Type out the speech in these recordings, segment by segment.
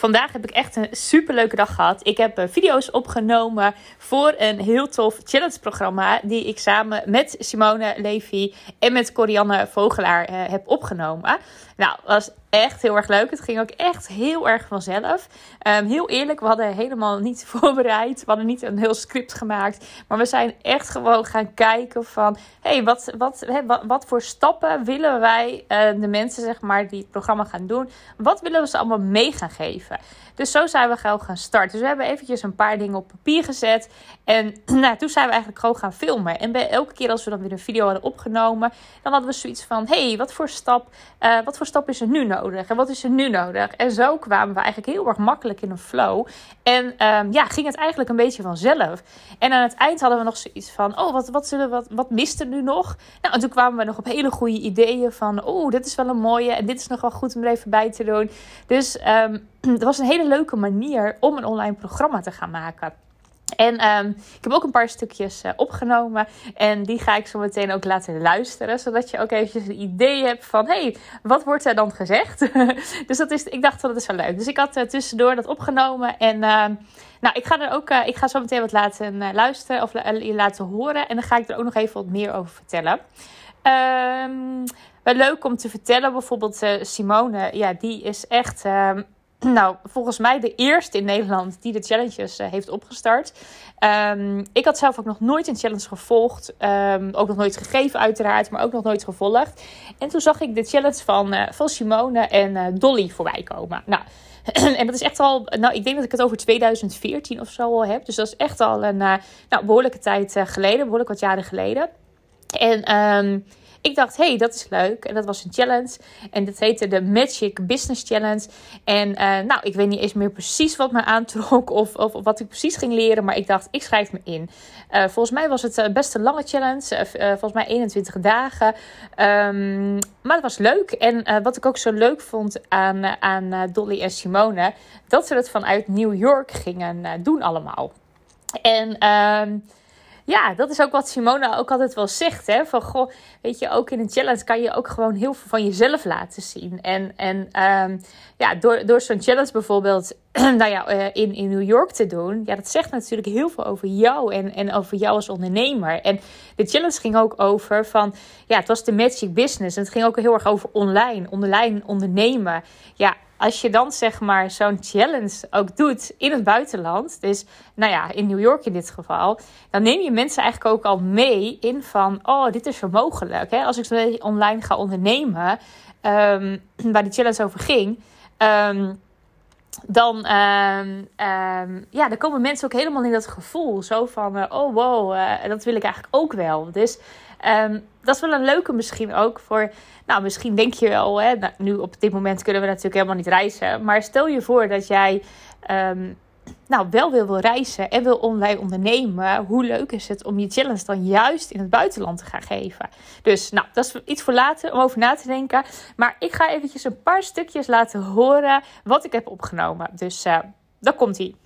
Vandaag heb ik echt een super leuke dag gehad. Ik heb eh, video's opgenomen voor een heel tof challenge-programma. Die ik samen met Simone Levy en met Corianne Vogelaar uh, heb opgenomen. Nou, was echt heel erg leuk. Het ging ook echt heel erg vanzelf. Um, heel eerlijk, we hadden helemaal niet voorbereid. We hadden niet een heel script gemaakt. Maar we zijn echt gewoon gaan kijken van... hey, wat, wat, wat, voor stappen willen wij uh, de mensen zeg maar, die het programma gaan doen... wat willen we ze allemaal mee gaan geven? Dus zo zijn we gewoon gaan starten. Dus we hebben eventjes een paar dingen op papier gezet. En nou, toen zijn we eigenlijk gewoon gaan filmen. En bij elke keer als we dan weer een video hadden opgenomen... dan hadden we zoiets van... hey, wat voor stap, uh, wat voor stap is er nu nodig? En wat is er nu nodig? En zo kwamen we eigenlijk heel erg makkelijk in een flow. En um, ja, ging het eigenlijk een beetje vanzelf. En aan het eind hadden we nog zoiets van: oh, wat, wat, zullen, wat, wat mist er nu nog? Nou, en toen kwamen we nog op hele goede ideeën van: oh, dit is wel een mooie en dit is nog wel goed om er even bij te doen. Dus het was een hele leuke manier om een online programma te gaan maken. En um, ik heb ook een paar stukjes uh, opgenomen. En die ga ik zo meteen ook laten luisteren. Zodat je ook eventjes een idee hebt van... hé, hey, wat wordt er dan gezegd? dus dat is, ik dacht dat is wel leuk. Dus ik had uh, tussendoor dat opgenomen. En uh, nou, ik ga er ook... ik ga zo meteen wat laten luisteren of laten horen. En dan ga ik er ook nog even wat meer over vertellen. Um, wel leuk om te vertellen. Bijvoorbeeld Simone. Ja, die is echt... nou, volgens mij de eerste in Nederland die de challenges uh, heeft opgestart. Um, ik had zelf ook nog nooit een challenge gevolgd. Um, ook nog nooit gegeven, uiteraard, maar ook nog nooit gevolgd. En toen zag ik de challenge van, uh, van Simone en uh, Dolly voorbij komen. Nou, en dat is echt al, nou, ik denk dat ik het over 2014 of zo al heb. Dus dat is echt al een nou, behoorlijke tijd geleden, behoorlijk wat jaren geleden. En um, ik dacht, hey, dat is leuk. En dat was een challenge. En dat heette de Magic Business Challenge. En uh, nou, ik weet niet eens meer precies wat me aantrok of, of, wat ik precies ging leren. Maar ik dacht, ik schrijf me in. Uh, volgens mij was het uh, best een lange challenge. volgens mij 21 dagen. Um, maar het was leuk. En wat ik ook zo leuk vond aan, aan Dolly en Simone. Dat ze het vanuit New York gingen doen allemaal. En... Um, ja, dat is ook wat Simona ook altijd wel zegt. Hè? Van goh, weet je, ook in een challenge kan je ook gewoon heel veel van jezelf laten zien. En, en um, ja, door, door zo'n challenge bijvoorbeeld nou ja, uh, in, in New York te doen. Ja, dat zegt natuurlijk heel veel over jou en, en over jou als ondernemer. En de challenge ging ook over van, ja, het was de magic business. En het ging ook heel erg over online, online ondernemen. Ja, als je dan zeg maar zo'n challenge ook doet in het buitenland, dus nou ja, in New York in dit geval, dan neem je mensen eigenlijk ook al mee in van, oh, dit is zo mogelijk. Hè? Als ik zo online ga ondernemen, um, waar die challenge over ging, um, dan, um, um, ja, dan komen mensen ook helemaal in dat gevoel. Zo van, uh, oh wow, uh, dat wil ik eigenlijk ook wel. Dus um, dat is wel een leuke misschien ook voor... Nou, misschien denk je wel, hè, nou, nu op dit moment kunnen we natuurlijk helemaal niet reizen. Maar stel je voor dat jij nou, wel wil, wil reizen en wil online ondernemen, hoe leuk is het om je challenge dan juist in het buitenland te gaan geven? Dus, nou, dat is iets voor later om over na te denken. Maar ik ga eventjes een paar stukjes laten horen wat ik heb opgenomen. Dus, uh, daar komt ie.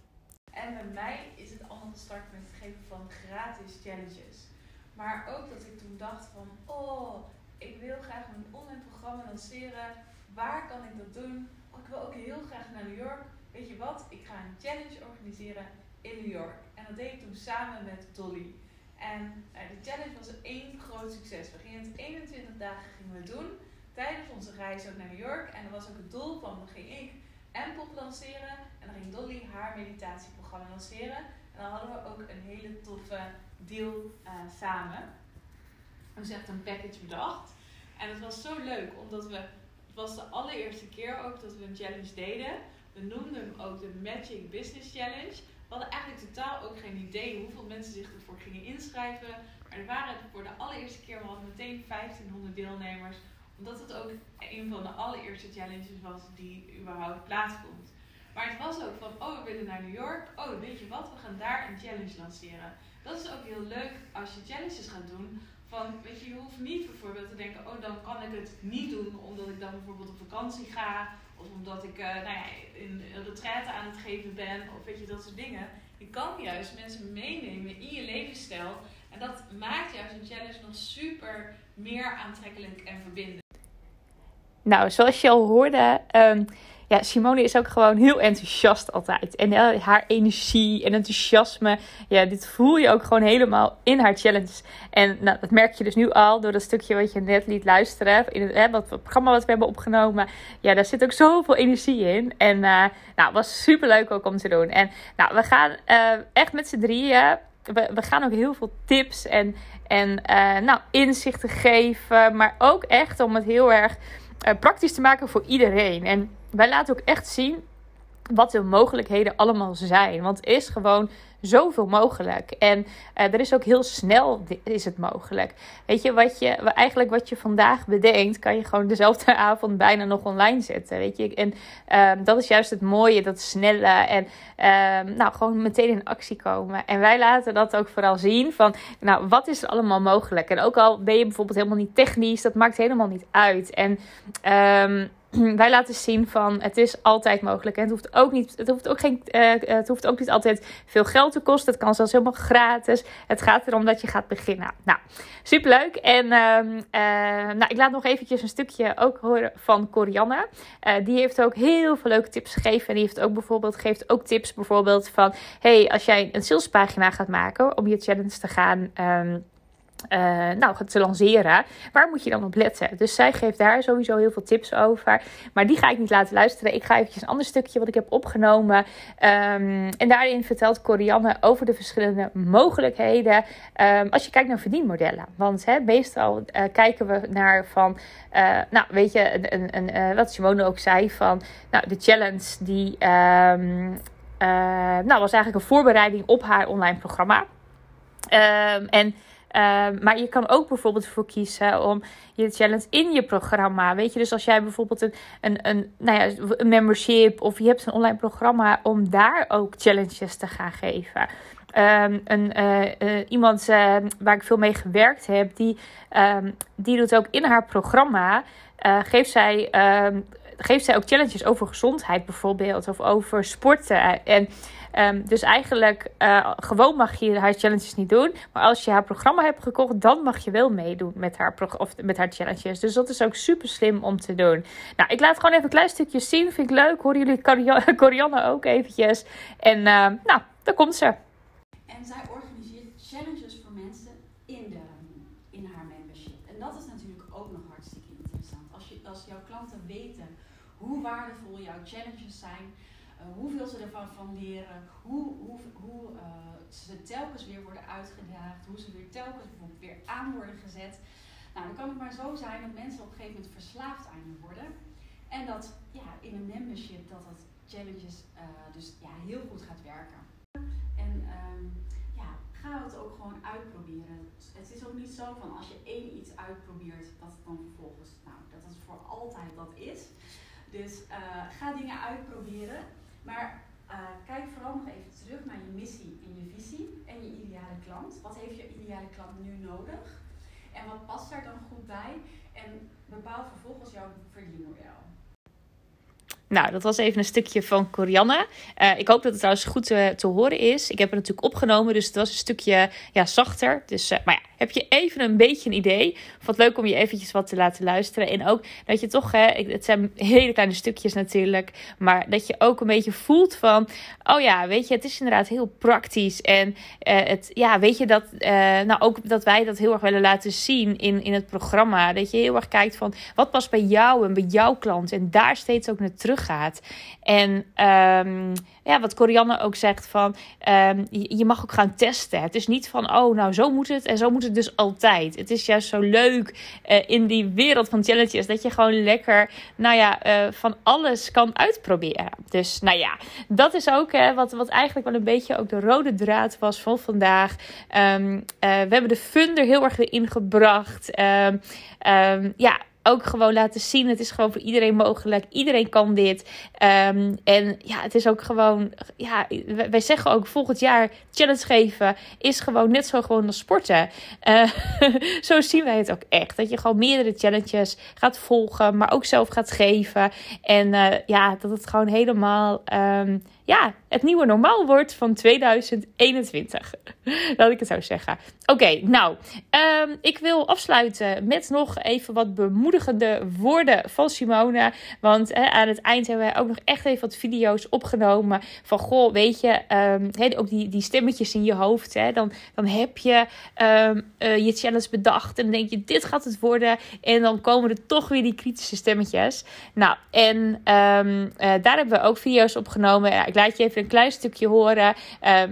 En bij mij is het allemaal gestart met het geven van gratis challenges. Maar ook dat ik toen dacht van, oh, ik wil graag een online programma lanceren. Waar kan ik dat doen? Oh, ik wil ook heel graag naar New York weet je wat, ik ga een challenge organiseren in New York. En dat deed ik toen samen met Dolly. En uh, de challenge was één groot succes. We gingen het 21 dagen gingen we doen. Tijdens onze reis ook naar New York. En dat was ook het doel van, dan ging ik Pop lanceren. En dan ging Dolly haar meditatieprogramma lanceren. En dan hadden we ook een hele toffe deal uh, samen. We echt een package bedacht. En het was zo leuk, omdat we... Het was de allereerste keer ook dat we een challenge deden. We noemden hem ook de Magic Business Challenge. We hadden eigenlijk totaal ook geen idee hoeveel mensen zich ervoor gingen inschrijven. Maar er waren voor de allereerste keer, we hadden meteen 1500 deelnemers. Omdat het ook een van de allereerste challenges was die überhaupt plaatsvond. Maar het was ook van, oh we willen naar New York. Oh weet je wat, we gaan daar een challenge lanceren. Dat is ook heel leuk als je challenges gaat doen. Van, weet je, je hoeft niet bijvoorbeeld te denken, oh dan kan ik het niet doen omdat ik dan bijvoorbeeld op vakantie ga of omdat ik uh, nou ja, in retraite aan het geven ben. Of weet je, dat soort dingen. Je kan juist mensen meenemen in je levensstijl. En dat een challenge nog super meer aantrekkelijk en verbindend. Nou, zoals je al hoorde, um, ja, Simone is ook gewoon heel enthousiast altijd. En uh, haar energie en enthousiasme, ja, dit voel je ook gewoon helemaal in haar challenge. En nou, dat merk je dus nu al door dat stukje wat je net liet luisteren. In het, hè, programma wat we hebben opgenomen. Ja, daar zit ook zoveel energie in. En uh, nou, was super leuk ook om te doen. En nou, we gaan uh, echt met z'n drieën. We, we gaan ook heel veel tips en, en nou, inzichten geven. Maar ook echt om het heel erg praktisch te maken voor iedereen. En wij laten ook echt zien wat de mogelijkheden allemaal zijn. Want het is gewoon zoveel mogelijk. En uh, er is ook heel snel is het mogelijk. Weet je, wat je eigenlijk wat je vandaag bedenkt, kan je gewoon dezelfde avond bijna nog online zetten. Weet je, en uh, dat is juist het mooie, dat snelle en uh, nou gewoon meteen in actie komen. En wij laten dat ook vooral zien van, nou, wat is er allemaal mogelijk? En ook al ben je bijvoorbeeld helemaal niet technisch, dat maakt helemaal niet uit. En um, wij laten zien van het is altijd mogelijk. En het hoeft ook niet, het hoeft ook geen, uh, het hoeft ook niet altijd veel geld te kosten. Het kan zelfs helemaal gratis. Het gaat erom dat je gaat beginnen. Nou, superleuk. En uh, uh, nou, ik laat nog eventjes een stukje ook horen van Corianne. die heeft ook heel veel leuke tips gegeven. En die heeft ook bijvoorbeeld, geeft ook tips bijvoorbeeld van... Hey, als jij een salespagina gaat maken om je challenge te gaan... Um, uh, nou, te lanceren. Waar moet je dan op letten? Dus zij geeft daar sowieso heel veel tips over. Maar die ga ik niet laten luisteren. Ik ga eventjes een ander stukje wat ik heb opgenomen. Um, en daarin vertelt Corianne over de verschillende mogelijkheden. Um, als je kijkt naar verdienmodellen. Want meestal uh, kijken we naar van... Uh, nou, weet je, een, een, een, wat Simone ook zei van... Nou, de challenge die... Um, nou, was eigenlijk een voorbereiding op haar online programma. en Ehm, maar je kan ook bijvoorbeeld voor kiezen om je challenge in je programma. Weet je, dus als jij bijvoorbeeld een, een, een, nou ja, een membership of je hebt een online programma, om daar ook challenges te gaan geven. Um, een, uh, uh, iemand uh, waar ik veel mee gewerkt heb, die, die doet ook in haar programma, geeft zij geeft zij ook challenges over gezondheid bijvoorbeeld. Of over sporten. En um, dus eigenlijk uh, gewoon mag je haar challenges niet doen. Maar als je haar programma hebt gekocht, dan mag je wel meedoen met haar, of met haar challenges. Dus dat is ook super slim om te doen. Nou, ik laat gewoon even een klein stukje zien. Vind ik leuk. Horen jullie Corianne ook eventjes. En uh, nou, daar komt ze. En zij organiseert challenges voor mensen in, de, in haar membership. En dat is natuurlijk ook nog hartstikke interessant. Als, je, als jouw klanten weten hoe waardevol jouw challenges zijn, hoeveel ze ervan van leren, hoe, hoe, hoe uh, ze telkens weer worden uitgedaagd, hoe ze weer telkens bijvoorbeeld weer aan worden gezet. Nou, dan kan het maar zo zijn dat mensen op een gegeven moment verslaafd aan je worden. En dat ja, in een membership dat dat challenges uh, dus ja, heel goed gaat werken. En um, ja, ga het ook gewoon uitproberen. Het is ook niet zo van als je één iets uitprobeert, dat het dan vervolgens, nou, dat het voor altijd dat is. Dus ga dingen uitproberen. Maar uh, kijk vooral nog even terug naar je missie en je visie en je ideale klant. Wat heeft je ideale klant nu nodig? En wat past daar dan goed bij? En bepaal vervolgens jouw verdienmodel. Nou, dat was even een stukje van Corianne. Uh, ik hoop dat het trouwens goed te, te, horen is. Ik heb het natuurlijk opgenomen, dus het was een stukje ja, zachter. Dus, maar ja, heb je even een beetje een idee. Wat leuk om je eventjes wat te laten luisteren. En ook dat je toch, hè, het zijn hele kleine stukjes natuurlijk. Maar dat je ook een beetje voelt van, oh ja, weet je, het is inderdaad heel praktisch. En uh, het, ja, weet je dat, nou ook dat wij dat heel erg willen laten zien in, in het programma. Dat je heel erg kijkt van, wat past bij jou en bij jouw klant. En daar steeds ook naar terug gaat. En um, ja, wat Corianne ook zegt van um, je, mag ook gaan testen. Het is niet van oh nou zo moet het en zo moet het dus altijd. Het is juist zo leuk uh, in die wereld van challenges dat je gewoon lekker nou ja uh, van alles kan uitproberen. Dus nou ja, dat is ook hè, wat, wat eigenlijk wel een beetje ook de rode draad was van vandaag. Um, uh, we hebben de fun er heel erg in gebracht. ja ook gewoon laten zien. Het is gewoon voor iedereen mogelijk. Iedereen kan dit. Um, en ja, het is ook gewoon. Ja, wij zeggen ook volgend jaar challenge geven is gewoon net zo gewoon als sporten. Uh, zo zien wij het ook echt. Dat je gewoon meerdere challenges gaat volgen, maar ook zelf gaat geven. En uh, ja, dat het gewoon helemaal. Um, ja, het nieuwe normaal wordt van 2021. Laat ik het zo zeggen. Oké, nou, um, ik wil afsluiten met nog even wat bemoedigende woorden van Simone. Want aan het eind hebben wij ook nog echt even wat video's opgenomen. Van goh, weet je, um, ook die, die stemmetjes in je hoofd. Hè, dan, dan heb je um, uh, je challenge bedacht. En denk je, dit gaat het worden. En dan komen er toch weer die kritische stemmetjes. Nou, en uh, daar hebben we ook video's opgenomen. Ja, ik laat je even een klein stukje horen.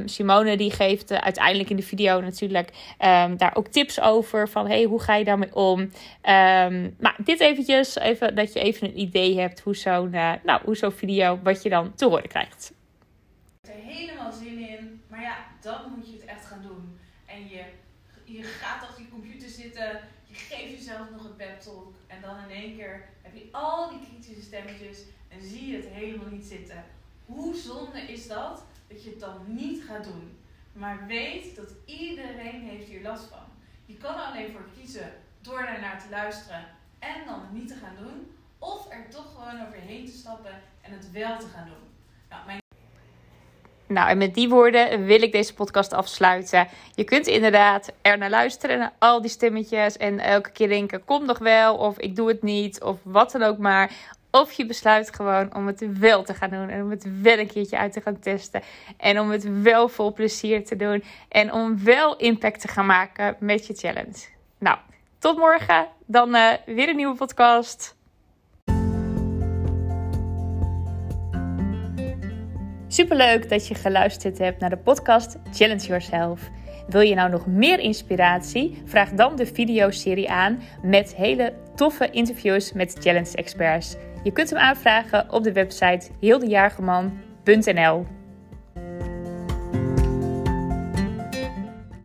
Simone die geeft uh, uiteindelijk in de video natuurlijk um, daar ook tips over. Van hey, hoe ga je daarmee om? Um, maar dit eventjes, even, dat je even een idee hebt hoe zo'n uh, nou, hoe zo'n video, wat je dan te horen krijgt. Er helemaal zin in, maar ja, dan moet je het echt gaan doen. En je, je gaat achter je computer zitten, je geeft jezelf nog een pep talk. En dan in één keer heb je al die kritische stemmetjes en zie je het helemaal niet zitten. Hoe zonde is dat, dat je het dan niet gaat doen? Maar weet dat iedereen heeft hier last van. Je kan er alleen voor kiezen door daarnaar te luisteren en dan het niet te gaan doen. Of er toch gewoon overheen te stappen en het wel te gaan doen. Nou, mijn nou, en met die woorden wil ik deze podcast afsluiten. Je kunt inderdaad er naar luisteren, naar al die stemmetjes. En elke keer denken: kom nog wel, of ik doe het niet, of wat dan ook maar. Of je besluit gewoon om het wel te gaan doen. En om het wel een keertje uit te gaan testen. En om het wel vol plezier te doen. En om wel impact te gaan maken met je challenge. Nou, tot morgen. Dan uh, weer een nieuwe podcast. Superleuk dat je geluisterd hebt naar de podcast Challenge Yourself. Wil je nou nog meer inspiratie? Vraag dan de videoserie aan met hele toffe interviews met challenge experts. Je kunt hem aanvragen op de website heeldejaargeman.nl.